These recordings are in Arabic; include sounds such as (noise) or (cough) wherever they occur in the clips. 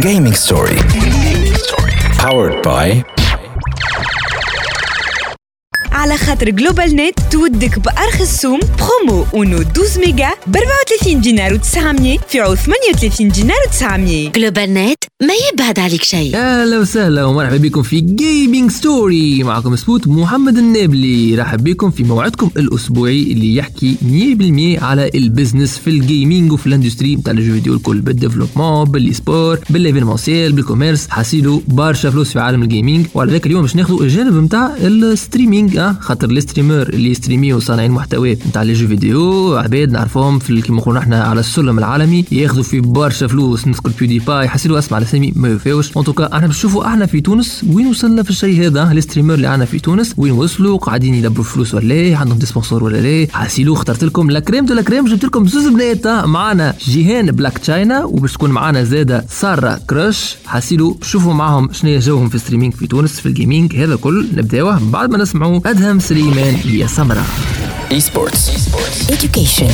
Gaming Story. Powered by على خاطر جلوبال نت تودك بأرخص سوم برومو اونو 12 ميجا ب 34 دينار و900 في عوض 38 دينار و900 جلوبال نت ما يبعد عليك شيء. أهلا وسهلا ومرحبا بكم في Gaming Story معكم سبوت محمد النابلي. رحب بكم في موعدكم الأسبوعي اللي يحكي 100% على البزنس في الجيمنج وفي الإندستري نتاع الجو فيديو الكل بال développement بال e-sport بال événementiel بال commerce حاسيلو برشا فلوس في عالم ال gaming وعلى ذلك اليوم باش ناخذوا الجانب نتاع ال streaming خاطر ال streamer اللي يستريميو صانعين محتوى نتاع les jeux vidéo عباد نعرفهم في كيما نقولوا إحنا على السلم العالمي ياخذوا في برشا فلوس نذكر PewDiePie حسيلو أسمع الاسامي ما يوفاوش en tout cas إحنا بنشوفوا إحنا في تونس وين وصلنا في الشيء هذا؟ ال streamer اللي عندنا في تونس وين وصلوا؟ قاعدين يدبروا فلوس ولا لا؟ عندهم sponsor ولا لا؟ حاسيلو اخترت لكم la crème de la crème جبت لكم زوز بنات. معانا جيهان Black China وباش تكون معانا زادة ساره كراش حاسيلو شوفوا معاهم شنو جوهم في ال streaming في تونس في ال gaming هذا كل. نبداوه بعد ما نسمعوا. ادهم سليمان يا سمرة Esports. education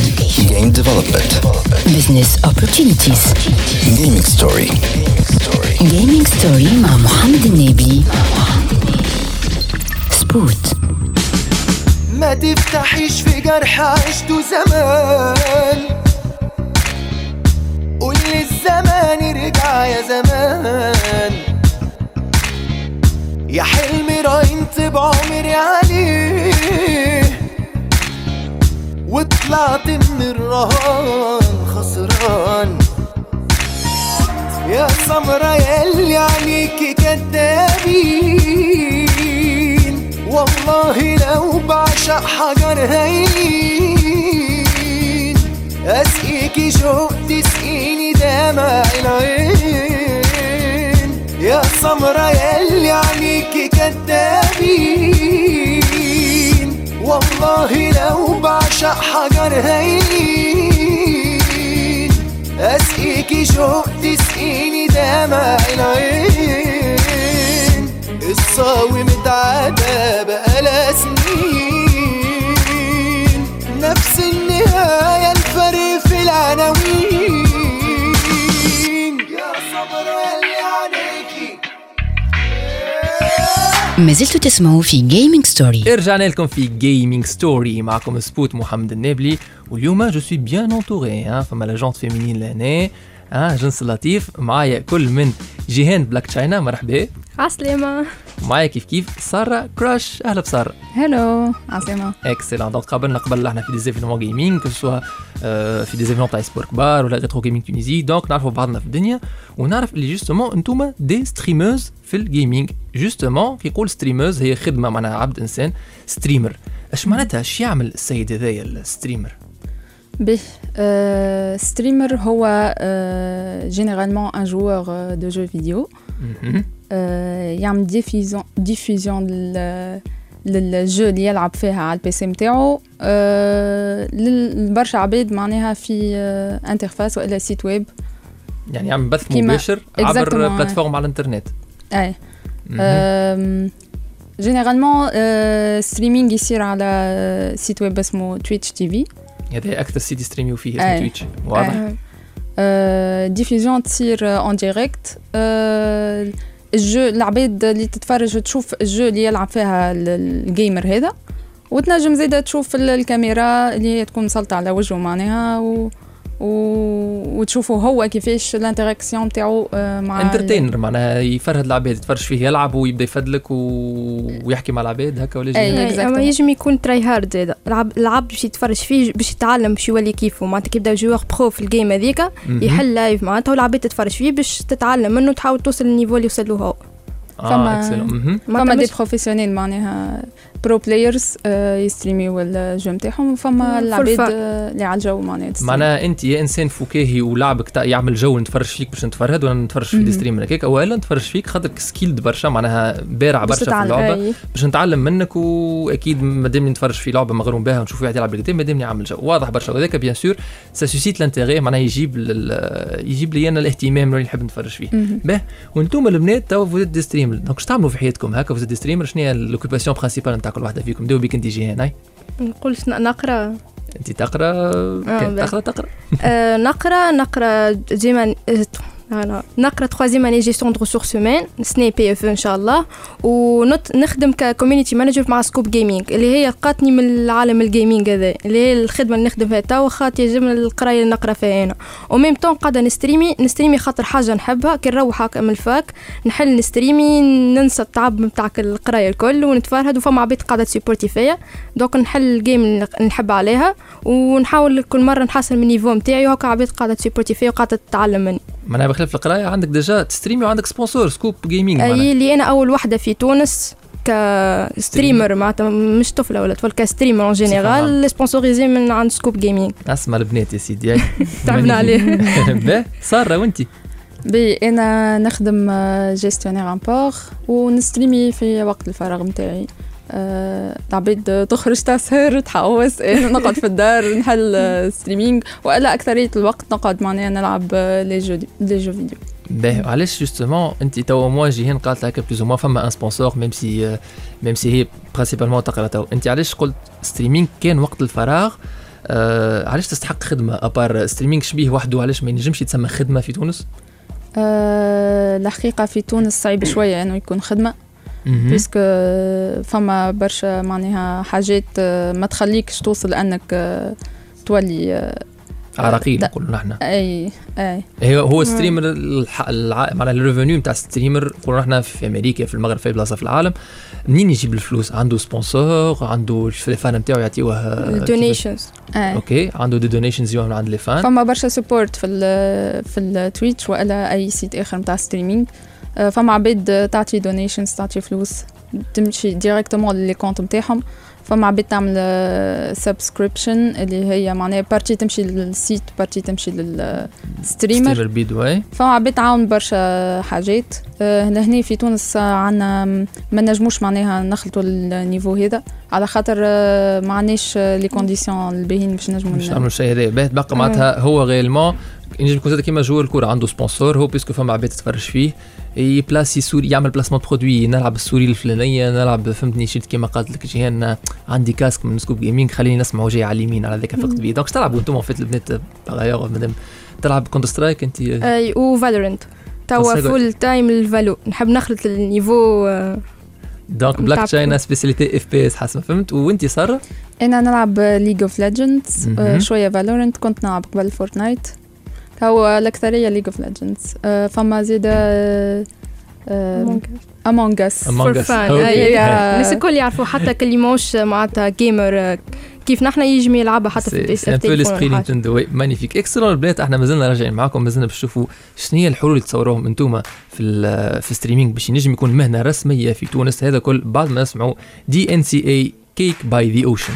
Game development. business opportunities Gaming Story. gaming story مع محمد النبي سبوت ما تفتحيش في جرح عشته زمان قول للزمان ارجع يا زمان يا حلمي راينت بعمري عليه وطلعت من الرهان خسران. يا سمرة ياللي عليكي كدابين والله لو بعشق حجر هين. اسقيكي شوق تسقيني دمع العين. يا سمرة ياللي عليكي كدابين والله لو بعشق حجر هين. اسقيكي شوق تسقيني دمع العين. الصاوي متعدى بقالها سنين. نفس النهاية الفرق في العناوين. ما زلتوا تسمعوا في Gaming Story رجعنا لكم في Gaming Story معكم سبوت محمد النابلي واليوم je suis bien entouré ها فما la gent féminine لهنا ها جنس لطيف. معايا كل من جيهان Black China مرحبا. عسلامة معايا كيف كيف؟ سارة كراش. أهلا بسارة. hello عسلامة excellent donc قابلنا قبل إحنا في des événements gaming que ce soit في des événements تاع e-sport كبار ولا retro gaming Tunisie. donc نعرفوا بعضنا في الدنيا ونعرف اللي justement أنتوما des streameuses في ال gaming justement كي يقول streameuse هي خدمة معناها عبد إنسان streamer اش معناتها؟ اش يعمل السيد هذايا ال streamer؟ bah euh, streamer هو généralement un joueur de jeux vidéo مهم. يعمل diffusion diffusion لل لل jeu اللي يلعب فيها على ال PC نتاعو لبرشا عباد معناها في interface وإلا site web يعني يعمل بث مباشر عبر. plateforme على الإنترنت أي. généralement streaming يصير على site web اسمه تويتش تي في هذا أكثر site يستريميو فيه اسمه. تويتش واضح diffusion تصير en direct الجو العباد اللي تتفرج وتشوف الجو اللي يلعب فيها ال- ال gamer هذا وتنجم زيادة تشوف ال- الكاميرا اللي هي تكون مسلطة على وجهه معناها و... و... وتشوفوا هو كيفاش ال interaction نتاعو مع entertainer معناها يفرهد العباد يتفرج فيه يلعب ويبدا يفدلك و... ويحكي مع العباد هكا ولا. اما يجم يكون try hard زادا العب العب باش يتفرج فيه باش يتعلم باش يولي كيفه معناتها كي يبدا joueur pro في ال game هذيك. يحل live معناتها والعباد تتفرج فيه باش تتعلم منه تحاول توصل لل niveau اللي وصل له هو فما-. فما دي بروفيسيونيل معناها برو بلايرز يستريميو الجو نتاعهم وفما For العباد. آه، اللي على الجو معناها. معناها أنت يا إنسان فكاهي ولعبك تاع يعمل جو نتفرج فيك باش نتفرهد ولا نتفرج في ستريم هكاك اولا نتفرج فيك خاطرك سكيلد برشا معناها بارع برشا في تتعلم. اللعبة. باش نتعلم منك وأكيد مادام نتفرج في لعبة مغروم بها ونشوف واحد يلعب بالقدام مادام نعمل جو واضح برشا وهذاك بيان سور سا سوسيت لانتيغي معناها يجيب. يجيب لي أنا الاهتمام اللي نحب نتفرج فيه. به وأنتم البنات توا vous êtes des streamers donc اش تعملوا في حياتكم هكا vous êtes des streamers شنو هي ال occupation principale نتاع كل واحدة فيكم. donc انت جيهان هاي نقول نقرأ. أنت تقرأ؟ باه. تقرأ تقرأ. آه، نقرأ نقرأ ديما أنا نقرا troisième année gestion de ressources humaines سني بي اف ان شاء الله ونخدم ك community manager مع سكوب جيمنج اللي هي لقاتني من العالم ال gaming هذا اللي هي الخدمة اللي نخدم فيها توا خاطر من القراية اللي نقرأ فيها أنا و même temps قاعدة نستريمي نستريمي خاطر حاجة نحبها كي نروح هكا من ال fac نحل نستريمي ننسى التعب نتاع القراية الكل ونتفرهد وفما عبيد قاعدة تسيبورتي فيا. donc نحل ال game اللي نحب عليها ونحاول كل مرة نحسن من ال niveau نتاعي وهكا عبيد قاعدة تسيبورتي فيا وقاعدة تتعلم مني. معناها بخلاف القراية عندك déjà تستريمي وعندك sponsor سكوب جيمنج أي اللي أنا أول وحدة في تونس ك streamer معناتها مش طفلة ولا طفل ك streamer en général sponsorisée من عند سكوب جيمنج أسمع البنات يا سيدي (laughs) تعبنا عليه. (laughs) باهي سارة وانت؟ ben أنا نخدم gestionnaire import ونستريمي في وقت الفراغ نتاعي آه، العباد تخرج تسهر تحوس أنا نقعد في الدار نحل streaming وإلا أكثرية الوقت نقعد معناها نلعب les jeux les jeux vidéo باهي علاش justement أنت توا moi جيهان قالت هكا plus ou moins فما un sponsor même si même si هي principalement تقرأ توا أنت علاش قلت streaming كان وقت الفراغ. آه علاش تستحق خدمة à part streaming شبيه وحده علاش ما ينجمش يتسمى خدمة في تونس؟ أه الحقيقة في تونس صعيب شوية إنه يكون خدمة. parce que فما برشا معناها حاجات آه، ما تخليكش توصل انك آه، تولي آه، عراقيل نقولوا نحن. أي أي. هي هو streamer معناها ال revenu نتاع streamer نقولوا نحن في أمريكا في المغرب في بلاصة في العالم منين يجيب الفلوس؟ عنده sponsor عنده ال fans نتاعو يعطيوه donations okay عنده des donations من عند les fans فما برشا support في ال في التويتش والا أي site آخر نتاع streaming فما عباد تعطي donations تعطي فلوس تمشي directement لل les comptes نتاعهم فما عباد تعمل subscription اللي هي معناها partie تمشي لل site partie تمشي لل streamer فما عباد تعاون برشا حاجات لهنا في تونس عندنا ما نجموش معناها نخلطوا النيفو هذا على خاطر ما عندناش لي كونديسيون الباهين باش نجموا نعملوا الشيء هذا باهي تبقى معناتها هو غيلمون ينجم يكون زاد كيما جوار الكوره عنده سبونسور هو بيسكو فما عباد تتفرج فيه. يبلاسي سوري يعمل بلاسمون برودوي نلعب السوري الفلانية نلعب فهمتني شفت كيما قالت لك جيهان عندي كاسك من سكوب جيمنج خليني نسمع جاي على اليمين على ذاك فقت بيه دونك تلعبوا أنتم فات البنات مادام تلعب كونتر سترايك أنت؟ أي وفالورنت توا full time الفالو نحب نخلط ال niveau donc بلاك تشاينا spécialité FPS حسب ما فهمت؟ وانت سارة؟ أنا نلعب ليج اوف ليجندز شوية فالورنت كنت نلعب قبل فورتنايت هو الأكثرية ليج اوف ليجندز فما زيادة امونج اس فور فان الناس الكل يعرفوا حتى (laughs) كل موش معناتها gamer كيف نحن يجمي يلعبها حتى في البي سي في ليسبري نينتندو مانيفيك اكسلون البنات إحنا مازلنا راجعين معاكم مازلنا باش نشوفوا شنو هي الحلول اللي تصوروهم أنتم في في ستريمينج باش ينجم يكون مهنة رسمية في تونس. هذا كل. بعد ما نسمعوا دي ان سي اي كيك باي ذا اوشن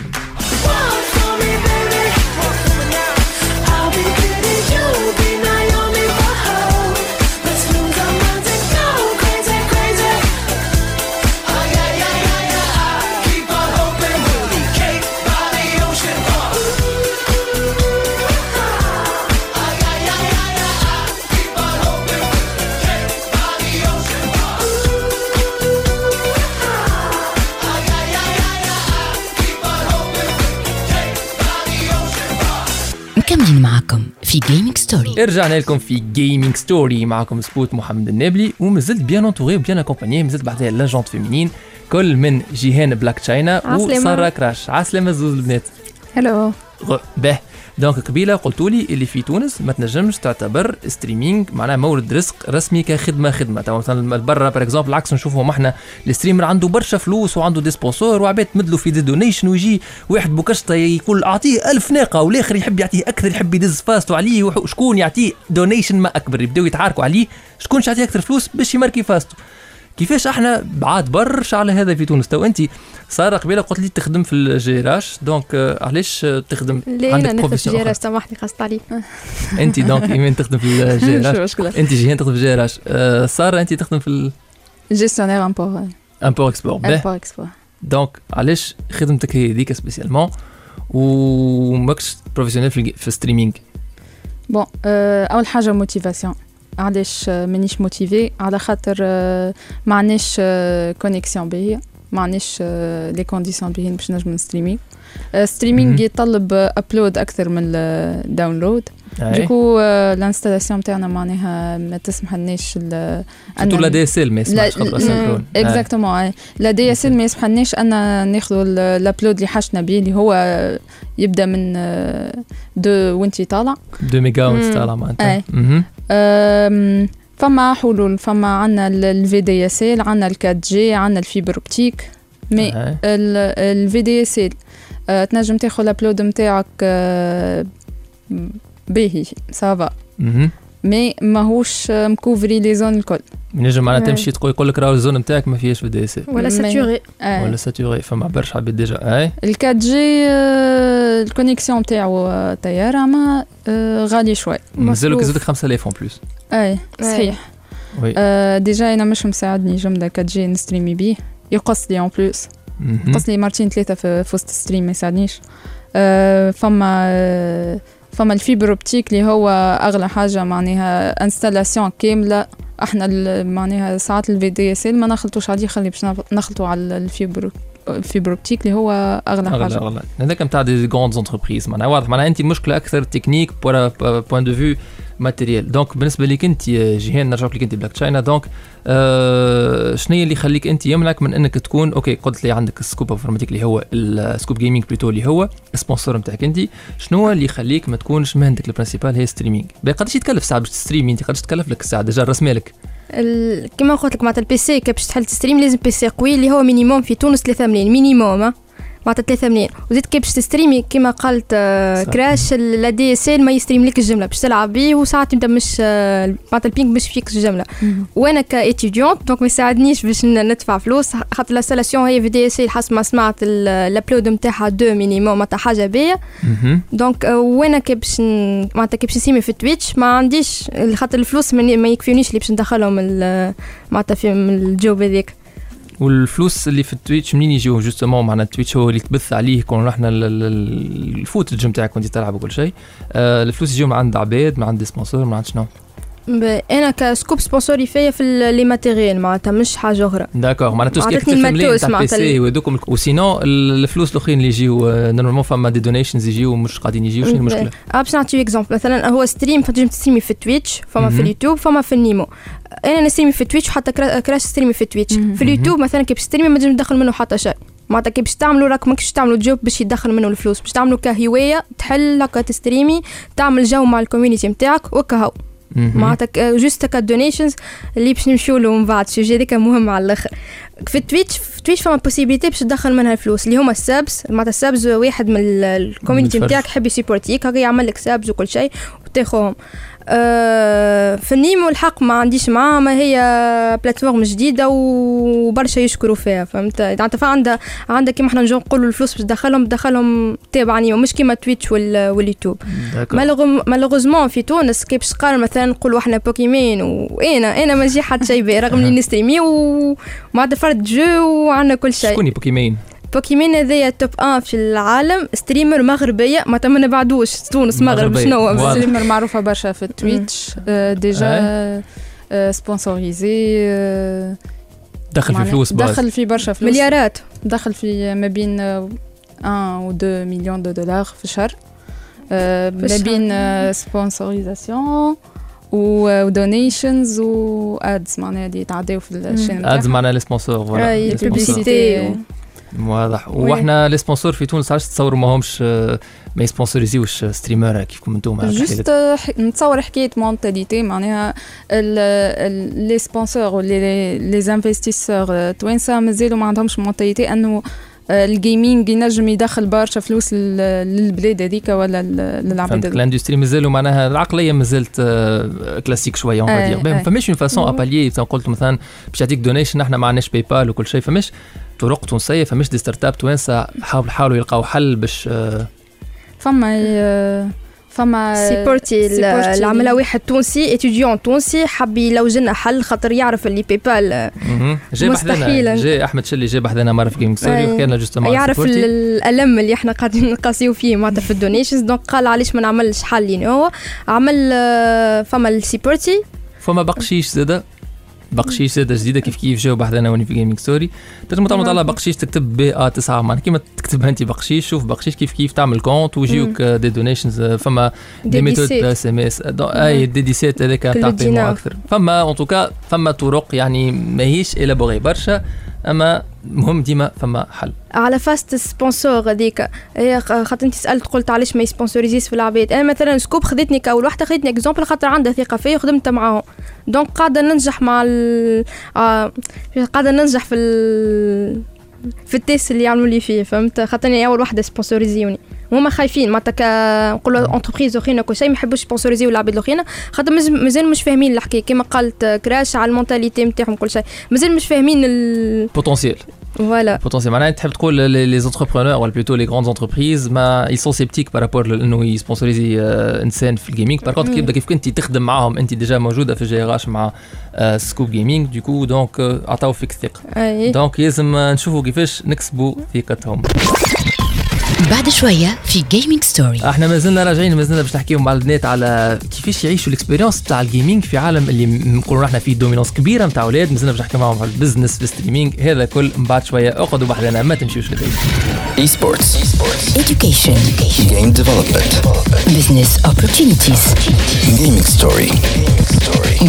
ستوري رجعنا لكم في جيمنج ستوري معكم سبوت محمد النابلي ومازلت بيان انتوغي وبيان اكومباني مازلت بعدها لاجونت فيمينين كل من جيهان بلاك تشاينا وسارة كراش. عسلامة زوز البنات. هلو به دونك قبيلة قلتوا لي اللي في تونس ما تنجمش تعتبر ستريمينغ معناها مورد رزق رسمي كخدمة خدمة. تو مثلا برا بار اكزومبل العكس نشوفهم إحنا. الستريمر عنده برشا فلوس وعنده دي سبونسور وعباد تمدلو في دي دونيشن ويجي واحد بوكشطة يقول أعطيه ألف ناقة والآخر يحب يعطيه أكثر يحب يدز فاستو عليه وشكون يعطيه دونيشن ما أكبر يبداو يتعاركوا عليه. شكون يعطيه أكثر فلوس؟ باش يماركي فاستو كيفاش إحنا بعاد برشا على هذا في تونس؟ تو انت سارة قبيلة قلت لي تخدم في الجيراش دونك آه، علاش تخدم؟ لا عندك أنا نخدم في الجيراش سامحني خاصت عليك (laughs) انت دونك إيمان تخدم في (laughs) الجيراش انت جيهان تخدم في الجيراش آه، سارة انت تخدم في جيستيونير امبور import export import export donc علاش خدمتك هي هذيك spécialement وماكش professionnel في ال streaming bon أول حاجة motivation علاش مانيش motivé على خاطر ما عندناش connexion باهيه ما عنديش les conditions باهين باش نجم نستريمي streaming مهم. يتطلب upload أكثر من ال download. du coup ال installation تاعنا معناها ما تسمح لناش ال- surtout أن- l'ADSL ما يسمعش خاطر. أي. exactement l'ADSL ما يسمحلناش ان ناخذوا ال upload اللي حاجتنا بيه اللي هو يبدأ من آه، deux وانتي طالع 2 ميجا مم. طالع معناتها فما حلول فما عنا ال VDSL عنا ال quatre G عنا ال fibre optique mais. ال VDSL تنجم تاخذ ال upload نتاعك آه، باهي ça va. mais ماهوش مكوفري les zones الكل نجم معناتها أي. تمشي تقول يقول لك راهو ال zone نتاعك ما فيهاش VDS ولا saturé آه. ولا saturé فما برشا عباد déjà اي ال quatre G آه، ال connexion نتاعو آه، طيارة ما آه، غالي شوي مازالوا. كزدك 5000 en plus اي صحيح. oui. آه، déjà أنا مش مساعدني جملة quatre G نستريمي بيه. يقص لي en plus مهم. قص لي مرتين ثلاثة في في وسط ال stream ما يساعدنيش. آه، فما آه، فما ال fibre optique اللي هو أغلى حاجة معناها installation كاملة. إحنا ال- معناها ساعات ال VDSL ما نخلطوش عليه خلي باش نخ- نخلطوا على ال fibre. ال fibre optique اللي هو أغلى أغلى حاجة. أغلى. هذاك نتاع des grandes entreprises معناها. واضح معناها أنت المشكلة أكثر technique point de vue matériel donc بالنسبة لك أنت جيهان نرجعك لك أنت بلاك تشاينا donc آه شنو هي اللي يخليك أنت يمنعك من أنك تكون okay قلت لي عندك ال Scoop Informatique اللي هو ال Scoop Gaming plutôt اللي هو ال sponsor نتاعك أنت. شنو اللي يخليك ما تكونش مهنتك ال principale هي streaming قداش يتكلف ساعة باش تستريمي أنت قداش تكلف لك الساعة déjà رسمي لك. كما قلت لك معناتها ال PC كي باش تحل تستريم لازم PC قوي اللي هو minimum في تونس 3 ملايين minimum. معناتها 3 ملايين. وزيد كي باش تستريمي كما قالت آه،. Crash l'ADSL ما يستريم لك الجملة. باش تلعب بيه وساعات أنت مش آه، معناتها ال ping مش فيك الجملة. وأنا ك étudiante donc ما يساعدنيش باش ندفع فلوس. خاطر ال installation هي في DSL حسب ما سمعت ال- ال upload نتاعها deux minimum معناتها حاجة باهية. مهم. donc آه، وأنا كي باش معناتها كي باش نسيمي في تويتش ما عنديش خاطر الفلوس ما يكفيونيش اللي باش ندخلهم معناتها في الجوب هذاك والفلوس اللي في التويتش منين يجيو جوستومون معنا التويتش هو اللي تبث عليه كون رحنا ال- ال- الفوتج نتاعك وانت تلعب وكل شيء. آه الفلوس يجيو من عند عباد من عند سبونسور من عند شنو؟ أنا كسكوب سبونسوري فيا في لي ماتيريال معناتها مش حاجة أخرى. داكور معناتها تو سكي الماتوس معناتها سي ال- وهذوكم وسينو الفلوس الأخرين اللي يجيو آه، نورمالمون فما دي دونيشنز يجيو مش قاعدين يجيو شنو المشكلة؟ آه باش نعطيو exemple مثلا هو stream فتنجم تستريمي في Twitch فما في. اليوتيوب فما في ال Nimo. أنا نستريمي في Twitch وحتى Cra- Crash ستريمي في Twitch. في اليوتيوب مثلا كي باش تستريمي ما تنجم تدخل منه حتى شيء. معناتها كي باش تعملوا راك ماكش تعملوا job باش يدخل منه الفلوس. باش تعملوا كهواية تحل هكا تستريمي تعمل jeu مع ال community نتاعك وكهو. مهم. معناتها juste هكا donations اللي باش نمشيو له من بعد ال sujet هذاك مهم على الآخر في Twitch في Twitch فما possibilité باش تدخل منها الفلوس اللي هما ال subs معناتها ال subs واحد من ال- ال community. نتاعك يحب يسيبورتيك هكا يعمل لك subs وكل شيء وتاخوهم آه في ال Nimo الحق ما عنديش معاه ما هي plateforme جديدة وبرشا يشكروا فيها فهمت؟ معناتها عندها عندها كيما إحنا نجو نقولوا الفلوس باش تدخلهم تدخلهم تابع Nimo مش كيما Twitch وال- وال YouTube. malheureusement في تونس كي باش تقارن مثلا نقولوا إحنا Pokimane وأنا أنا ما نجي حتى شيء رغم إني نستريمي ومعناتها فرد jeu وعندنا كل شيء. شكون Pokimane؟ Pokimane هذايا top 1 في العالم streamer مغربية ما نبعدوش تونس مغرب. شنو. streamer معروفة برشا في Twitch آه، déjà آه، sponsorisée دخل في معناها فلوس. دخل في برشا فلوس. مليارات. دخل في ما بين 1 و 2 مليون de dollars في الشهر ما. بين sponsorisation و donations و ads معناها اللي يتعداو في ال chaîne ads معنا les sponsors voilà أي، واضح. وإحنا les sponsors في تونس علاش تصوروا ماهمش آه، ما يسبونسوريزيوش streamer كيفكم أنتم juste نتصور حكاية mentalité معناها les sponsors و les les investisseurs توانسه مازالوا ما عندهمش mentalité أنه ال gaming ينجم يدخل برشا فلوس لل- للبلاد هذيك ولا لل- للعباد. ال industry مازالوا معناها العقلية مازالت آه، كلاسيك شوية on أي، va dire. فماش une façon à pallier قلت مثلا باش يعطيك donation إحنا ما عندناش PayPal وكل شيء فماش طرق تونسية فماش des start-up توانسه حاولوا يلقاو حل باش آه، فما آه، فما سيبورتي ال- سيبورتي اللي عملها واحد تونسي اتيديون تونسي حب يلوج لنا حل خاطر يعرف اللي باي بال مهم. جاي بحذنا مستحيل. جاي أحمد شلي جاي بحذنا مره في جيمنج ستوري لنا جوستومون يعرف ال- الألم اللي إحنا قاعدين نقاسيو فيه معناتها في الدونيشنز. دونك قال علاش ما نعملش حل يعني هو عمل آه، فما السيبورتي. فما بقشيش زاده. بقشيش زاده جديدة كيف كيف جاوب واحد أنا وني في جيمنج ستوري تنجم تعمل طلع بقشيش تكتب بي ا 9 معناها كيما تكتبها انت بقشيش شوف بقشيش كيف كيف تعمل كونت ويجيوك دي دونيشنز فما des méthodes. SMS et des des sites هذاك تاع. paiement أكثر. فما en tout cas فما طرق يعني ماهيش élaborée برشا. أما مهم ديما فما حل. على فازة sponsor هذيك. خاطر أنت سألت قلت علاش ما يسبونسوريزيش في العباد. أنا مثلا Scope خذتني كأول واحدة خذتني exemple خاطر عندها ثقة فيا وخدمت معاهم. donc قاعدة ننجح مع ال آه قاعدة ننجح في ال في ال tests اللي يعملوا لي فيه فهمت؟ خاطرني أول واحدة سبونسوريزيوني. هما خايفين. معناتها نقولوا entreprises اخرين كل شيء ما يحبوش سبونسوريزيو العباد الاخرين خاطر مازال مش فاهمين الحكاية. كما قالت كراش على ال mentalité نتاعهم كل شيء. مازال مش فاهمين ال potentiel voilà potentiel معناها تحب تقول les entrepreneurs ولا plutôt les grandes entreprises mais ils sont sceptiques par rapport لأنه يسبونسوريزي آه، إنسان في ال gaming par contre كيف كنت تخدم معاهم. أنت déjà موجودة في جي اش مع Scope Gaming du coup donc عطاو فيك الثقه أي. donc لازم نشوفوا كيفاش نكسبوا ثقتهم. بعد شوية في Gaming Story إحنا مازلنا راجعين مازلنا باش نحكيو مع البنات على كيفاش يعيشوا ال expérience تاع ال gaming في عالم اللي نقولوا إحنا فيه dominance كبيرة نتاع أولاد مازلنا باش نحكيو معاهم على ال business في ال streaming هذا كل من بعد شوية اقعدوا بحذنا ما تمشيوش لبعيد Esports. Education Game development. Business Opportunities Gaming story.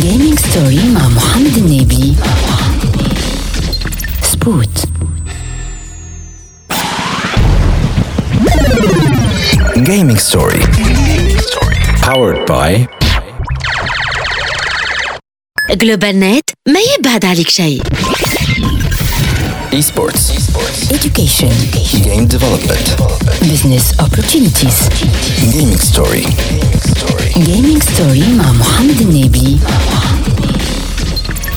Gaming Story مع محمد النبي سبوت Gaming story. Powered by جلوبال نت ما يبعد عليك شيء Esports. Education Game development. Business Opportunities Gaming story. Gaming Story مع محمد النبي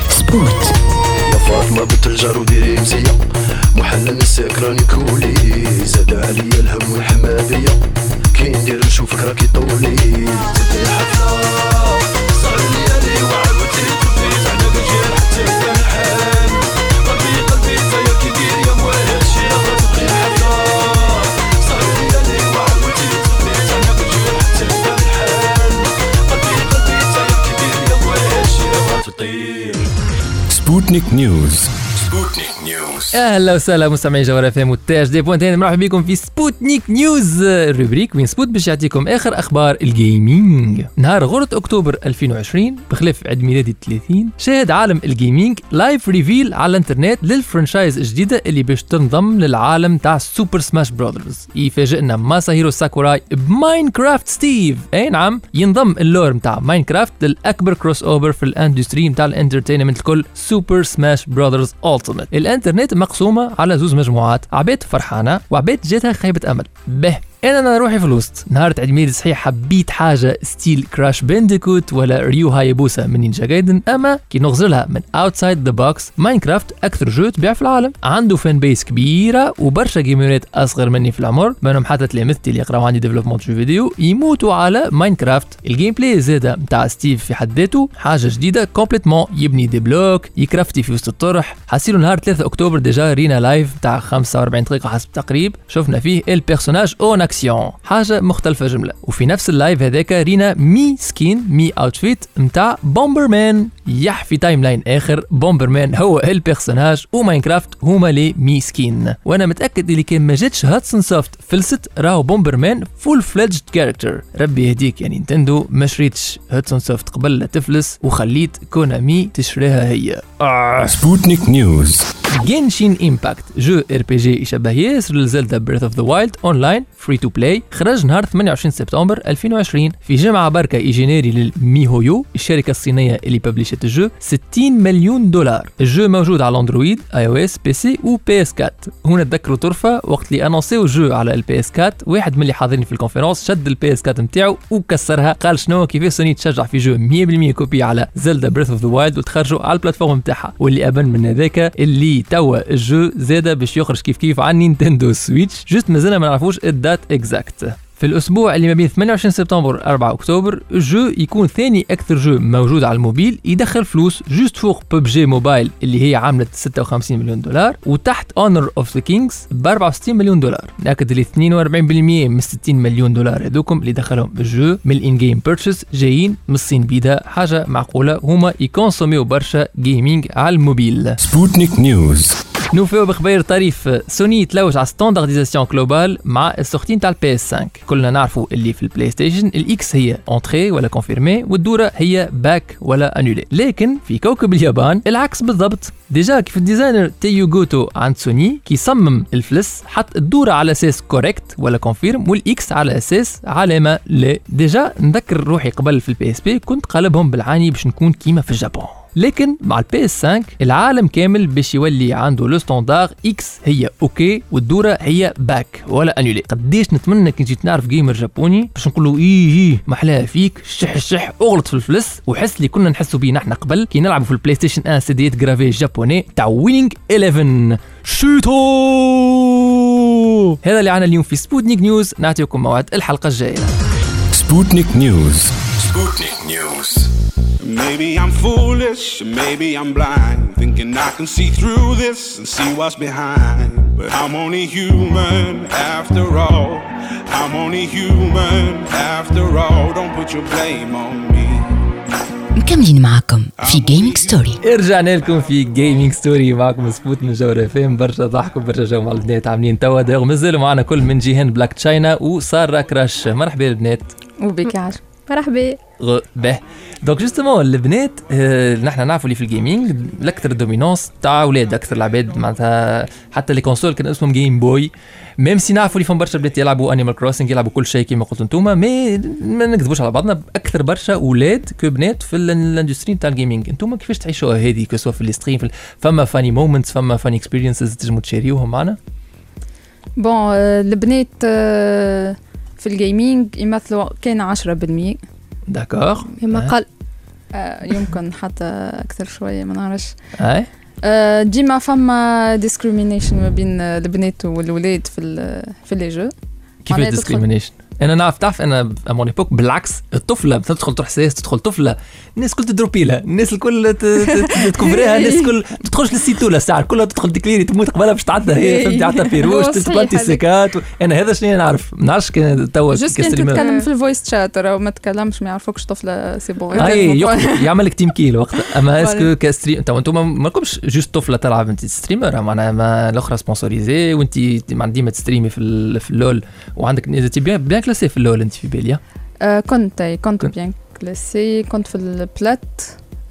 سبوت يا فاطمة بنت الجار وديري مزية محلل السكراني كولي. زاد عليا الهم والحمادية كي ندير نشوفك راكي طولي تبدي حفلة ليالي حتى الحال قلبي دير يا موالي هادشي حفلة ليالي حتى الحال قلبي دير يا موالي هادشي تطير Sputnik News. أهلا وسهلا مستمعي جوهر أف إم والتاج دي بوانتين مرحبا بكم في Sputnik News ال rubrique وين سبوت باش يعطيكم آخر أخبار ال gaming نهار غرة أكتوبر 2020 بخلاف عيد ميلادي 30 شاهد عالم الجيمنج live reveal على الإنترنت لل franchise الجديدة اللي باش تنضم للعالم تاع Super Smash Brothers يفاجئنا ماساهيرو ساكوراي ب Minecraft Steve أي نعم ينضم ال lore متاع Minecraft للأكبر crossover في ال industry متاع ال entertainment الكل Super Smash Brothers Ultimate الإنترنت مقسومة على زوز مجموعات عباد فرحانة وعباد جاتها خيبة أمل. به. أنا أنا روحي في الوسط. نهار عيد ميلادي صحيح حبيت حاجة style Crash Bandicoot ولا Ryu Hayabusa من Ninja Gaiden. أما كي نغزلها من outside the box Minecraft أكثر jeu تبيع في العالم. عنده fan base كبيرة وبرشا جيمرات أصغر مني في العمر. منهم حتى تلامذتي اللي يقراو عندي développement jeux vidéo يموتوا على Minecraft. ال gameplay زاده نتاع Steve في حد ذاته. حاجة جديدة complètement يبني des blocs يكرافتي في وسط الطرح. حسيلو نهار 3 أكتوبر déjà رينا live تاع 45 دقيقة حسب التقريب. شفنا فيه ال personnage en action. حاجة مختلفة جملة. وفي نفس ال live هذاك رينا Mii skin Mii outfit نتاع Bomberman. يح في timeline آخر Bomberman هو ال personnage و Minecraft هما لي Mii skin. وأنا متأكد اللي كان ما جاتش Hudson Soft فلست راهو Bomberman full-fledged character ربي يهديك يا Nintendo ما شريتش Hudson Soft قبل لا تفلس وخليت Konami تشريها هي. Sputnik News. Genshin Impact jeu RPG يشبه ياسر ل Zelda Breath of the Wild online free to play خرج نهار 28 سبتمبر 2020 في جمعه بركة a généré لل miHoYo الشركة الصينية اللي ببلشت ال jeu 60 مليون دولار. ال jeu موجود على أندرويد اي أو اس بي سي و بي اس 4 هنا تذكروا طرفة وقت اللي انونسيو ال jeu على ال PS 4 واحد من اللي حاضرين في ال conférence شد ال PS 4 نتاعو وكسرها. قال شنو؟ كيف سوني تشجع في jeu 100% copie على Zelda Breath of the Wild وتخرجوا على ال plateforme نتاعها واللي ابان من هذاك اللي توا ال jeu زاده باش يخرج كيف كيف على Nintendo Switch juste مازلنا ما نعرفوش ال date exacte في الأسبوع اللي ما بين 28 سبتمبر و 4 اكتوبر ال jeu يكون ثاني أكثر jeu موجود على الموبيل يدخل فلوس juste فوق PUBG Mobile اللي هي عملت 56 مليون دولار وتحت Honor of the Kings ب 64 مليون دولار ناكد اللي 42% من 60 مليون دولار هذوكم اللي دخلهم الجو من ال in-game purchases جايين من الصين بيدا حاجة معقوله هما يكونسوميو برشا gaming على ال mobile Sputnik News نوفيو بخبير طريف سوني تلوج على standardisation globale مع ال sortie تاع ال PS 5 كلنا نعرفوا اللي في ال PlayStation ال X هي entrer ولا confirmer والدوره هي back ولا annuler لكن في كوكب اليابان العكس بالضبط déjà كيف ال designer Teiyu Goto عند سوني كي صمم الفلس حط الدوره على أساس correct ولا confirm وال X على أساس علامه لا déjà نذكر روحي قبل في ال PSP كنت قلبهم بالعاني باش نكون كيما في اليابان لكن مع ال PS 5 العالم كامل باش يولي عنده le standard X هي OK والدورة هي back ولا annuler قديش نتمنى كي جيت نعرف gamer japonais باش نقول له إيه إيه محلاها فيك شح الشح أغلط في الفلس وحس اللي كنا نحسوا بيه نحن قبل كي نلعبوا في ال PlayStation 1 سيديات gravés japonais تاع Winning 11 شوتو هذا اللي عنا اليوم في Sputnik News نعطيكم موعد الحلقة الجاية. Sputnik News Sputnik News Maybe I'm foolish, maybe I'm blind, thinking I can see through this and see what's behind. But I'm only human after all. I'm only human after all. Don't put your blame on me. مكملين معكم في Gaming Story رجعنا لكم في Gaming Story معكم سبوت من جوهر فيم برشا ضحك وبرشا جو مع البنات عاملين توا مازالوا معنا كل من جيهان Black China وسارة Crash مرحبا البنات وبك عاش مرحبا. به donc justement البنات نحن نعرفوا اللي في ال gaming الأكثر dominance تاع أولاد أكثر العباد معناتها حتى les consoles كان اسمهم Game Boy même si نعرفوا اللي فهم برشا بنات يلعبوا Animal Crossing يلعبوا كل شيء كما قلتوا انتوما mais ما نكذبوش على بعضنا أكثر برشا أولاد que بنات في ال- ال industry تاع ال gaming انتوما كيفاش تعيشوها هذه que ce soit في ال stream في ال- فما funny moments فما funny experiences تنجموا ت share يوهم معنا؟ بون البنات آه، في الجيمنج يمثلوا كان 10% داكور ما قال آه، يمكن حتى أكثر شوية ما نعرفش. اي آه، ديما فما ديسكريمينيشن ما بين البنات والولاد في ال- في لي جو كيفاش معناها أنا نعرف تعرف أنا امون ايبوك بالعكس الطفلة تدخل تروح سيس تدخل طفلة الناس الكل تدروبي لها الناس الكل ت- ت- تكفريها الناس الكل ما تدخلش للسيتولا الساعة كلها تدخل ديكليري تموت قبلها باش تعدى هي فهمتي بيروش هو صحيح. تبلانتي و- أنا هذا شنو نعرف؟ ما نعرفش كان توا كستريمر. تتكلم في الفويس شات راهو ما تكلمش ما يعرفوكش طفلة سي بون اي يعمل لك تيم كيل وقتها أما اسكو. كستريم تو أنتم ما لكمش جوست طفلة تلعب أنت ستريمر معناها ما الأخرى سبونسوريزي وأنت ديما تستريمي في ال- في اللول وعندك بيان كلاسي في اللول أنت في بالي آه، كنت أي، كنت. بيان كلاسي كنت في البلات.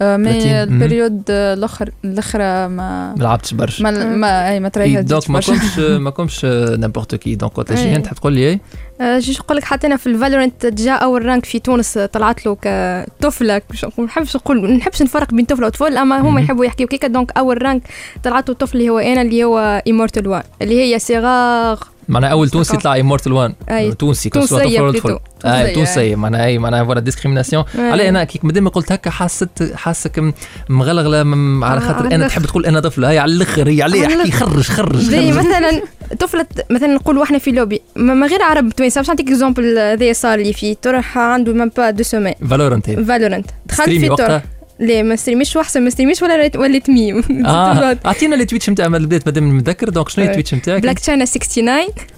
آه، مي. البريود آه، الأخر الأخرى ما ما لعبتش برشا. ما ما أي ما تريها دونك (laughs) ما كنتش ما كنتش نيمبورت كي دونك إيه. جيهان تحب تقول لي آه، جيش نقول لك حتى أنا في الفالورنت جا أول رانك في تونس طلعت له كطفله ما نحبش نقول ما نحبش نفرق بين طفلة وطفل أما. هما يحبوا يحكيوا كيكا دونك أول رانك طلعت له طفل اللي هو أنا اللي هو ايمورتال وان اللي هي صغار معناها أول تونسي. يطلع امورتال وان. تونسي أي تونسية، تونسيه معناها اي معناها فوالا ديسكريميناسيون علي أنا كيك مادام قلت هكا حاسك م- مغلغلة على آه، خاطر على أنا. تحب تقول أنا طفلة. هي على الأخر هي عليه على احكي خرج خرج زي مثلا طفلة مثلا نقولوا إحنا في لوبي ما غير عرب توانسه باش نعطيك اكزومبل ذي صار لي فيه. طرح عنده مام با دو سومين فالورنت فالورنت دخلت في طرح لا ما ستريميش واحسن ما ستريميش ولا ولا تميم (laughs) آه. أعطينا التويتش نتاع البداية مادام متذكر. دونك شنو هي. التويتش نتاعك بلاك تشاينا 69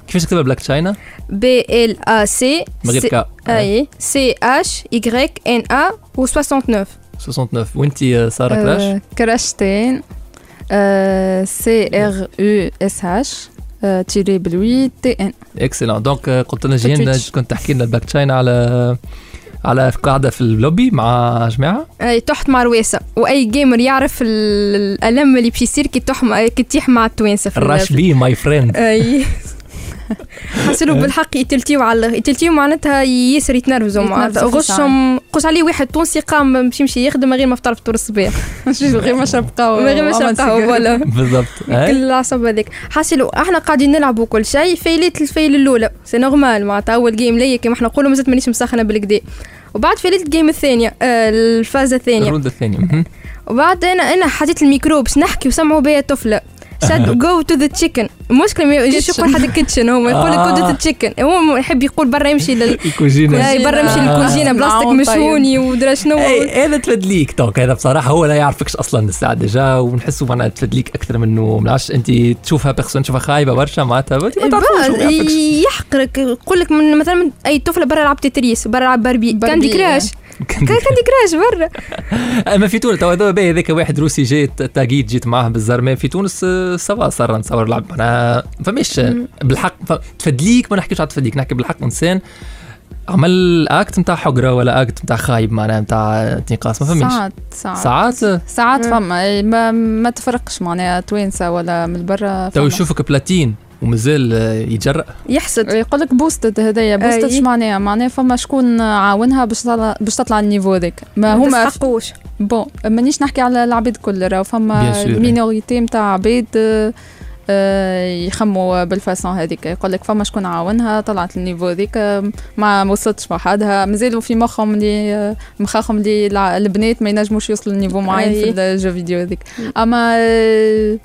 كيفاش تكتبها بلاك تشاينا؟ بي إل ا سي من غير كا. أي. سي اش يغريك إن ا و 69 69 وانت سارة كراش؟ آه، كراشتين سي إر أو إس إتش تيري بلوي تي إن. اكسلون دونك قلت لنا تويتش. كنت تحكي لنا البلاك تشاينا على على قاعدة في اللوبي مع جماعة. أي تحت مع رويسة. وأي جيمر يعرف ال- الألم اللي باش يصير كي تحم كي تيح مع التوانسة الراش بي ماي فريند أي. (laughs) حسلوا بالحق يتلتيو على يتلتيو معناتها ياسر يتنرفزوا معناتها. غشهم قوس عليه واحد تونسي قام باش يمشي يخدم من غير ما فطر فطور الصباح. (laughs) غير ما شرب قهوه من (laughs) غير ما شرب قهوه فوالا. بالضبط. كل العصب هذاك. حاسلوا إحنا قاعدين نلعبوا كل شيء. فايلات الفايل الأولى. سي نورمال معناتها. أول جيم ليا كيما إحنا نقولوا مازالت مانيش مسخنه بالكدا. وبعد فايلات الجيم الثانية. آه الفازة الثانية. الرولد الثاني مهم. وبعد أنا أنا حطيت الميكرو باش نحكي وسمعوا بيا طفلة. شاد جو تو ذا تشيكن المشكلة ما يجيش. يقول حتى كيتشن هو يقول لك آه. كودة تشيكن هو يحب يقول برا يمشي لل (laughs) الكوجينه أي برا يمشي آه. للكوزينه بلاستيك معون طيب. مشهوني ودرا شنو. اي هذا تفدليك. توك هذا بصراحة هو لا يعرفكش أصلا الساعة ديجا ونحسه معناها تفدليك أكثر منه. ما نعرفش أنت تشوفها بيرسون تشوفها خايبة برشا معناتها يحقرك. يقول لك من مثلا أي طفلة برا لعب تتريس برا لعب باربي كاندي كراش. كان كاندي كراش برا. (laughs) أما في تونس تو هذاك واحد روسي جاي تاقيد جيت معاه بالزرماء في تونس آه، سوا صار نصور لعب معناها فماش بالحق ف- تفدليك ما نحكيش على تفدليك نحكي بالحق انسان عمل اكت نتاع حقرة ولا اكت نتاع خايب معناها نتاع انتقاص ما فهمتش. ساعات ساعات. ساعات؟ ساعات فما أي ما, ما تفرقش معناها توانسة ولا من برا تو يشوفك بلاتين ومازال يتجرأ. يحسد. يقول لك بوستد هدايا بوستد أي. شو معناها؟ معناها فما شكون عاونها باش تطلع باش تطلع النيفو هذاك. ما ما هما تستحقوش. بون مانيش نحكي على العبيد كل راه فما. المينوريتي نتاع عبيد آه، يخموا بال façon هذيك. يقول لك فما شكون عاونها؟ طلعت ال niveau هذيك. آه، ما وصلتش وحدها مازالوا في مخهم اللي آه، مخاخهم اللي البنات ما ينجموش يوصلوا ل niveau معين. في ال jeux vidéo هذيك. أما آه،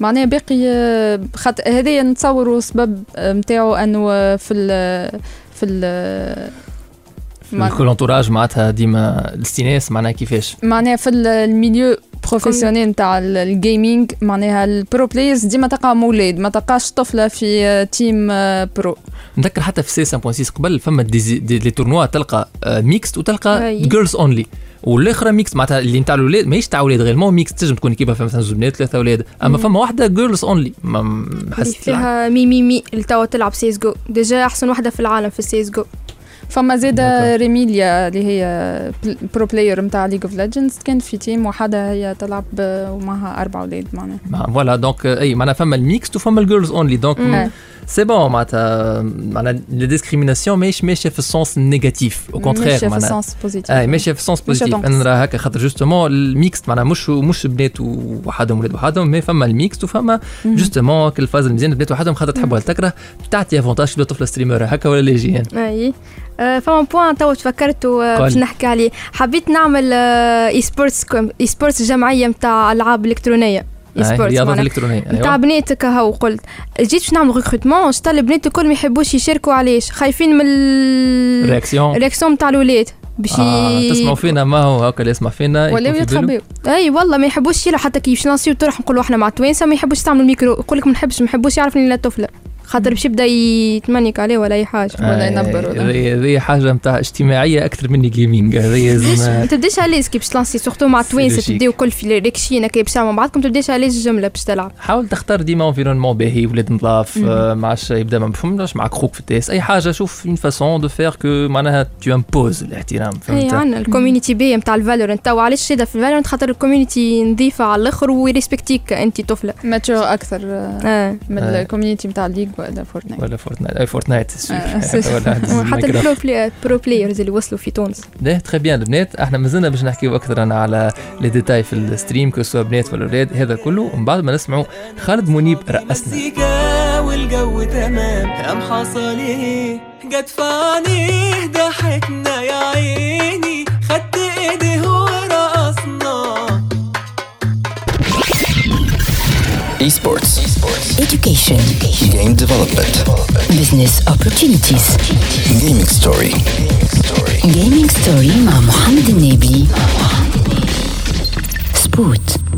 معناها باقي آه، خاطر هذايا نتصوروا سبب نتاعو أنه آه، في ال في ال ما- في ال entourage معناتها ديما الاستئناس معناها كيفاش؟ معناها في ال- ال milieu بروفيسيونيل نتاع ال- الجيمنج معناها البرو بلايرز ديما تلقاهم أولاد ما تلقاش طفلة في آه، تيم آه، برو نذكر حتى في سي 5.6 قبل فما دي, دي, دي تورنوا تلقى ميكست وتلقى أي. جيرلز اونلي والاخرى ميكس معناتها اللي نتاع الاولاد ماهيش تاع أولاد غير مو ميكس تنجم تكون فما مثلا زوج بنات ثلاثة أولاد أما فما واحدة جيرلز اونلي حسيت فيها مي مي مي اللي توا تلعب سيس جو. ديجا أحسن واحدة في العالم في سيس جو. فما زيدا داكور. ريميليا اللي هي pro player نتاع League of Legends كانت في team وحدها هي تلعب ومعها أربع أولاد معناها voilà donc أي معناها فما الميكس وفما ال girls only donc. c'est bon معناتها معناها la discrimination ماهيش ماشيه في ال sens négatif أو ماشية contraire في ال sens positif اي ماشيه في ال sens positif. أنا نرى هكا خاطر justement ال mixte معناها مش مش بنات وحدهم ولاد وحدهم mais فما ال mixte وفما justement كل فاز المزيان بنات وحدهم خاطر تحب ولا تكره تعطي avantage طفله streamer هكا ولا لا يجي اي فما point تو تفكرت. باش نحكي عليه حبيت نعمل e-sports e-sports جمعيه نتاع العاب الكترونيه اي e-sports رياضة معناها. إلكترونية نتاع أيوه بنات كهو قلت. جيت باش نعمل recrutement شتا البنات الكل ما يحبوش يشاركوا علاش خايفين من ال- réaction ال réaction نتاع الولاد. باش آه تسمعوا فينا ما هو هكا اللي يسمع فينا باله. يتخبيو. أي والله ما يحبوش يلعبوا حتى كي باش نصيو طرح نقولوا إحنا مع توانسة ما يحبوش يستعملوا الميكرو يقول لك ما نحبش ما نحبوش يعرف اني لا طفله خاطر باش يبدا يتمنك عليه ولا أي حاجة ولا آه، ينبر ولا. هذه هذه حاجة نتاع اجتماعية أكثر مني gaming هذه ما تبداش à l'aise كي باش ت lancer surtout مع si توانسه logique. تبداو كل في ريكشينا كي باش تعملوا مع بعضكم تبداش à l'aise الجمله باش تلعب. حاول تختار ديما environnement باهي ولاد نظاف آه، ما عادش يبدأ ما فهمناش معك خوك في التاس أي حاجة شوف une façon de faire que معناها t'imposes الاحترام اي فهمت عندنا ال community باهيه نتاع ال Valorant. تو علاش شاده في ال Valorant؟ خاطر ال community نظيفة على الآخر وي respect يك انت طفلة. mature أكثر آه، من. ال community نتاع ال League ولا Fortnite ولا Fortnite أي Fortnite آه، (laughs) حتى. ال pro play pro players اللي وصلوا في تونس. ده très bien البنات إحنا مازلنا باش نحكيو أكثر على les détails في ال stream que ce soit بنات ولا أولاد هذا كله. ومن بعد ما نسمعوا خالد منيب رأسنا. مزيكا والجو تمام. قام حصل إيه جت في عينيه ضحكنا يا عيني. خدت ايديه Esports. Education. Game development. Business opportunities. Gaming story. Gaming story مع محمد النبي. سبوت.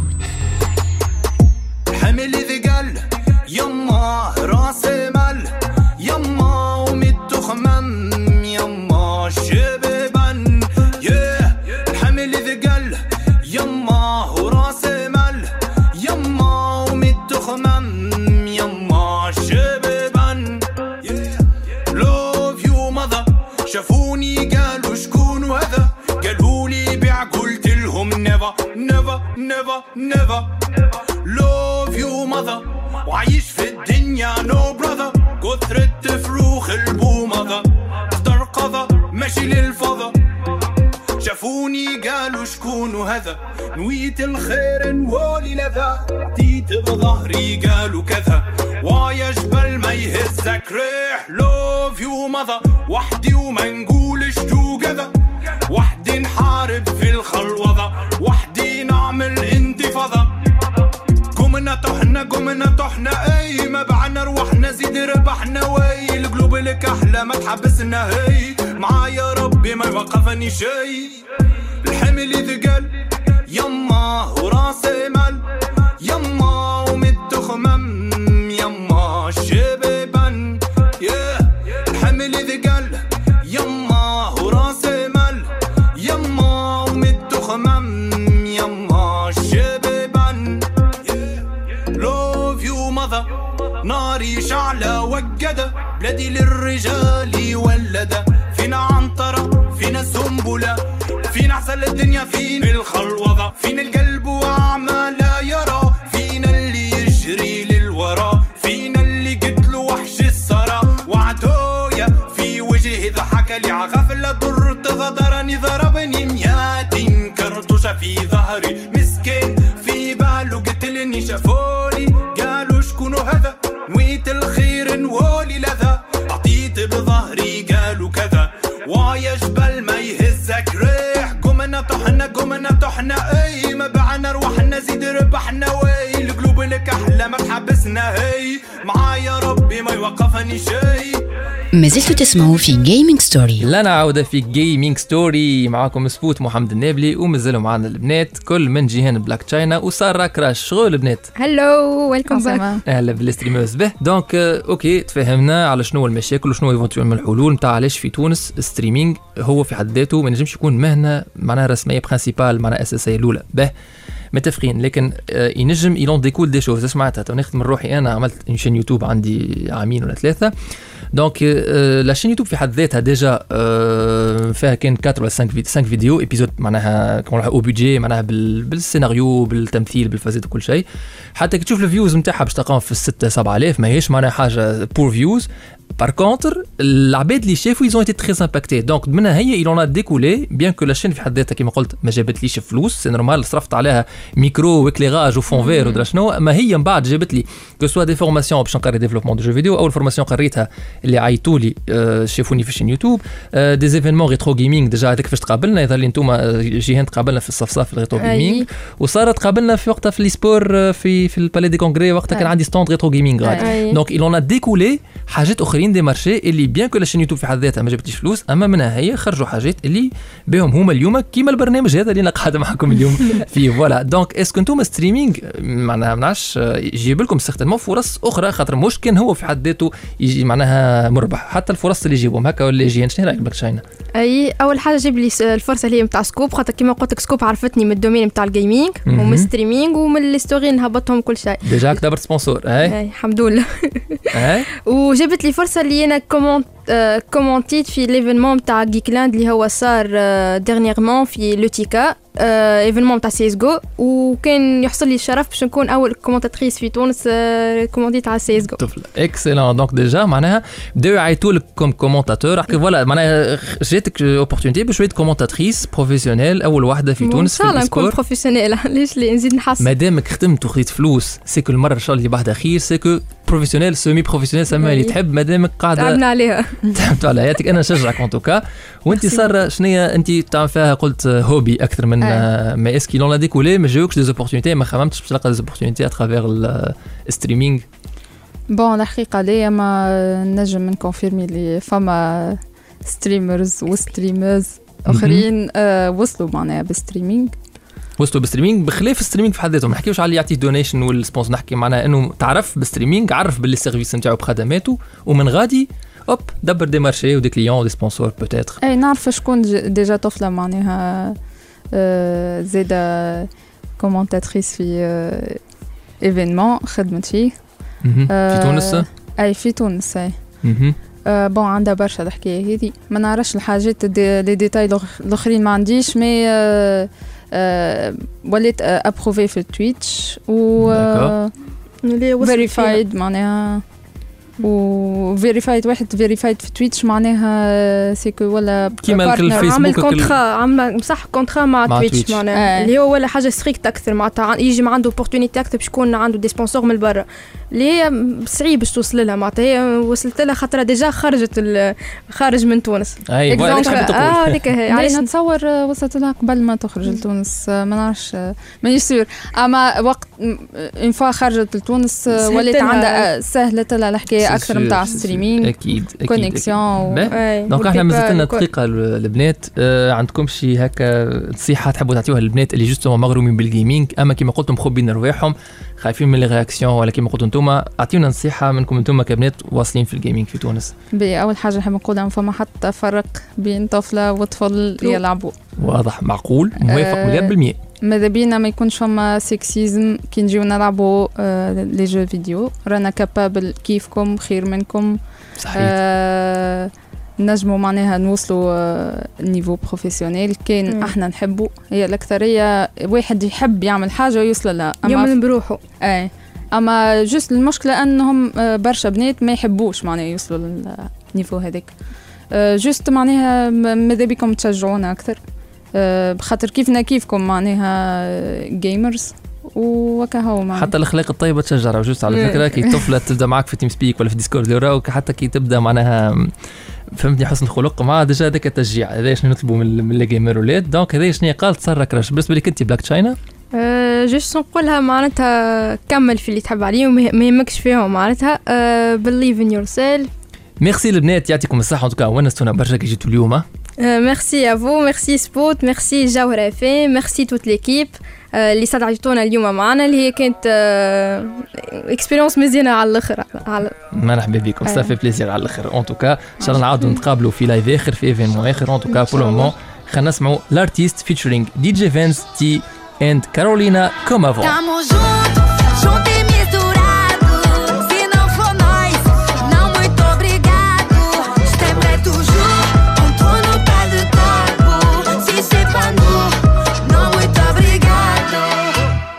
نويت الخير نولي لذا. تيت بظهري قالوا كذا. ويا جبل ما يهزك ريح لوف يو ماذا وحدي وما نقولش تو كذا وحدي نحارب في الخلوضة. وحدي نعمل انتفاضة. قمنا طحنا قمنا طحنا. أي ما بعنا لك أحلى ما تحبسنا. هي معايا ربي ما يوقفني شي. الحمل ثقل وراسي مال ويا جبل ما يهزك. ريح قمنا طحنا قمنا طحنا. أي ما بعنا روحنا زيد ربحنا. هي معايا ربي ما يوقفني شي. ما زلتوا تسمعوا في Gaming Story لنا عودة في Gaming Story معاكم سبوت محمد النابلي ومازالوا معنا البنات كل من جيهان بلاك تشاينا وسارة كراش. شغل البنات hello welcome back أهلا بال streamers به donc OK تفهمنا على شنو المشاكل وشنو éventuellement الحلول. نتاع علاش في تونس streaming هو في حد ذاته ما نجمش يكون مهنة معناها رسمية principale معناها أساسية الأولى. به. متفقين. لكن آه، ينجم il en découle des choses. سمعتها تو نخدم من روحي أنا عملت chaîne YouTube عندي عامين ولا ثلاثة. donc آه، la chaîne YouTube في حد ذاتها déjà آه، فيها كان 4 ولا 5 فيديو 5 vidéos épisodes معناها كما au budget معناها بال- بالسيناريو بالتمثيل بالفازات وكل شيء. حتى كي تشوف ال views نتاعها باش تلقاهم في 6 7000 ماهيش معناها حاجة بور views par contre العباد اللي شافوا ils ont été très impactés donc منها هي il en a découlé bien que la chaîne في حد ذاتها كيما قلت ما جابتليش فلوس c'est normal صرفت عليها micro و éclairage و fond vert ودرا شنو ما هي من بعد جابت لي que ce soit des formations باش نقري développement de jeux vidéo اول formation قريتها اللي عيطوا لي شافوني في ال chaîne YouTube des événements rétro gaming déjà هذاك كيفاش تقابلنا يظهر لي أنتم جيهان تقابلنا في الصفصاف ال rétro أي. gaming وصارت قابلنا في وقتها في les sports في في ال palais des congrès وقتها كان. عندي stand rétro gaming. donc il en a découlé حاجات اخرين des marchés اللي bien que la chaîne YouTube في حد ذاتها ما جابتليش فلوس أما منها هي خرجوا حاجات اللي بهم هما اليوم كيما البرنامج هذا اللي أنا قاعد معكم اليوم. فيه voilà donc est-ce que أنتم streaming معناها ما نعرفش يجيب لكم certainement فرص أخرى خاطر مش كان هو في حد ذاته يجي معناها مربح. حتى الفرص اللي يجيبهم. هكا ولا يجي شنو رأيك بلاك شاينا أي أول حاجة جيب لي الفرصة اللي هي نتاع سكوب. خاطر كيما قلت لك سكوب عرفتني من ال domaine نتاع ال gaming. ومن ال streaming ومن ال story نهبطهم كل شيء. déjà كتبت sponsor أي. الحمد لله. (laughs) وجابت لي فرصة اللي أنا comment آه، comment يت في l'événement نتاع Geekland اللي هو صار dernièrement في L'UTICA événement نتاع six jeux وكان يحصل لي الشرف باش نكون اول commentatrice في تونس آه، comment يت على six jeux طفل excellent donc déjà معناها بداو يعيطوا لك comme commentateur حكي voilà معناها جاتك opportunité باش تولي commentatrice professionnelle اول واحدة في تونس في ان شاء الله نكون الاسبور professionnelle ليش لي نزيد نحس مادامك خدمت وخذيت فلوس c'est que المره ان شاء الله اللي بعدها خير c'est que professionnelle semi professionnelle سما اللي أي. تحب مادامك قاعدة تعبنا عليها (laughs) تعبت على حياتك. أنا نشجعك ان توكا وانت صار شنو هي انت تعمل فيها قلت hobby أكثر من أي. mais est-ce qu'il en a découlé ما جاوكش des opportunités ما خممتش باش تلقى des opportunités à travers ال streaming bon الحقيقة ليا ما نجم ن confirmer اللي فما streamers و streamers اخرين آه وصلوا معناها بال streaming وصلوا بال streaming بخلاف ال streaming في حد ذاته ما نحكيوش على اللي يعطيه donation وال sponsors نحكي معناها إنه تعرف بال streaming عرف باللي ال service نتاعو بخدماته ومن غادي hop دبر des marchés و des clients و des sponsors peut-être اي نعرف شكون ج- déjà طفلة معناها آه زيدا commentatrice في آه événement خدمت فيه مهم. في آه، تونس اي في تونس اي مهم. آه bon عندها برشا الحكاية هذه ما نعرفش الحاجات دي les détails الأخ- الاخرين ما عنديش mais آه آه وليت آه approuvée في Twitch و اللي وصلت فيها. verified معناها و verified واحد verified في Twitch معناها سيكو ولا كيما. الفيسبوك عمل contrat عمل بصح contrat مع, مع Twitch Twitch. معناها. آه. اللي هو ولا حاجة strict أكثر معناتها عن- يجي ما عنده opportunité أكثر باش يكون عنده des sponsors من برا. اللي هي صعيب باش توصل لها معناتها هي وصلت لها خاطر déjà خرجت ال- خارج من تونس. أي آه هذيك هي. (laughs) علاش؟ نتصور آه، وصلت لها قبل ما تخرج لتونس؟ آه، ما نعرفش آه، مانيش sûr أما وقت une fois خرجت لتونس آه، ولات. عندها آه، سهلت لها الحكاية. أكثر نتاع streaming أكيد أكيد connexion. donc إحنا مازلنا وكل- دقيقة البنات. آه عندكم شي هكا نصيحة تحبوا تعطيوها للبنات اللي justement مغرومين بال gaming أما كيما قلتم مخبين رواحهم. خايفين من ال réaction ولا كيما قلتوا أنتم أعطيونا نصيحة منكم أنتم كبنات واصلين في ال gaming في تونس. أول حاجة نحب نقولها ما فما حتى فرق بين طفلة وطفل يلعبوا. واضح معقول موافق آه، مليار بالمية. ماذا بينا ما يكونش فما sexisme كي نجيو نلعبوا آه les jeux vidéo. رانا capables كيفكم خير منكم. صحيح. آه نجموا معناها نوصلوا آه niveau professionnel. كان. إحنا نحبوا هي الاكثريه واحد يحب يعمل حاجة ويوصل لها. يعمل بروحه اي أما juste المشكلة أنهم آه، برشا بنات ما يحبوش معناها يوصلوا لل niveau هذاك juste معناها ماذا بكم تشجعونا أكثر؟ بخاطر كيفنا كيفكم معناها gamers وكهو معناها حتى الأخلاق الطيبة تشجع juste على. فكرة؟ كي طفلة تبدأ معك في TeamSpeak ولا في Discord يراوك حتى كي تبدأ معناها فهمتني حسن خلق مع déjà هذاك التشجيع. هذا شنو نطلبوا من من ال gamer ولاد؟ donc هذا شنو قال؟ تصرى crash بالنسبة لك أنت بلاك تشاينا أه juste نقولها معناتها كمل في اللي تحب عليه وما ما يهمكش فيهم معناتها. أه believe in yourself. ميرسي البنات يعطيكم الصحة. tout cas ونستونا برشا كي جيتوا اليوم ها. أه merci à vous merci سبوت ميرسي جوهر اف merci toute l'équipe اللي استدعيتونا اليوم معنا اللي هي كانت expérience مزيانه على الآخر على مرحبا بكم. ça fait plaisir على الآخر en tout cas إن شاء الله نعاودوا نتقابلوا في live آخر في événement آخر. en tout cas pour moment خلينا نسمعوا ال artiste featuring DJ فينس تي and كارولينا كومافون Tamo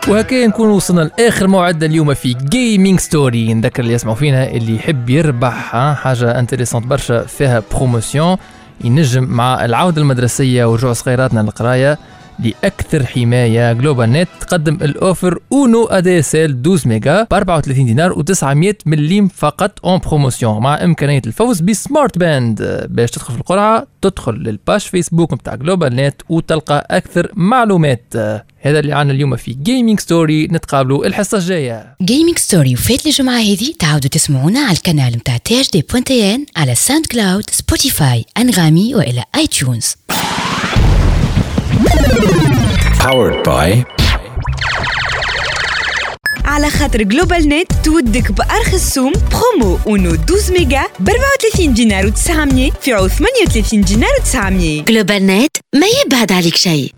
وهكا نكون وصلنا لآخر موعد اليوم في Gaming Story نذكر اللي يسمعوا فينا اللي يحب يربح حاجة intéressante برشا فيها promotion ينجم مع العودة المدرسية ورجوع صغيراتنا للقراية. لأكثر حماية. GlobalNet تقدم ال offre أونو ADSL 12 ميجا ب 34 دينار و900 مليم فقط en promotion مع إمكانية الفوز ب smart band. باش تدخل في القرعة تدخل لل page Facebook نتاع GlobalNet وتلقى أكثر معلومات. هذا اللي عنا اليوم في Gaming Story نتقابلوا الحصة الجاية. Gaming Story وفات الجمعة هذه تعاودوا تسمعونا على القناة متاع تي اش دي ان على SoundCloud Spotify أنغامي وإلى iTunes Powered by على خاطر GlobalNet تودك بأرخص سوم برومو أونو 12 ميجا ب 34 دينار و900 في عوض 38 دينار و900 GlobalNet ما يبعد عليك شيء.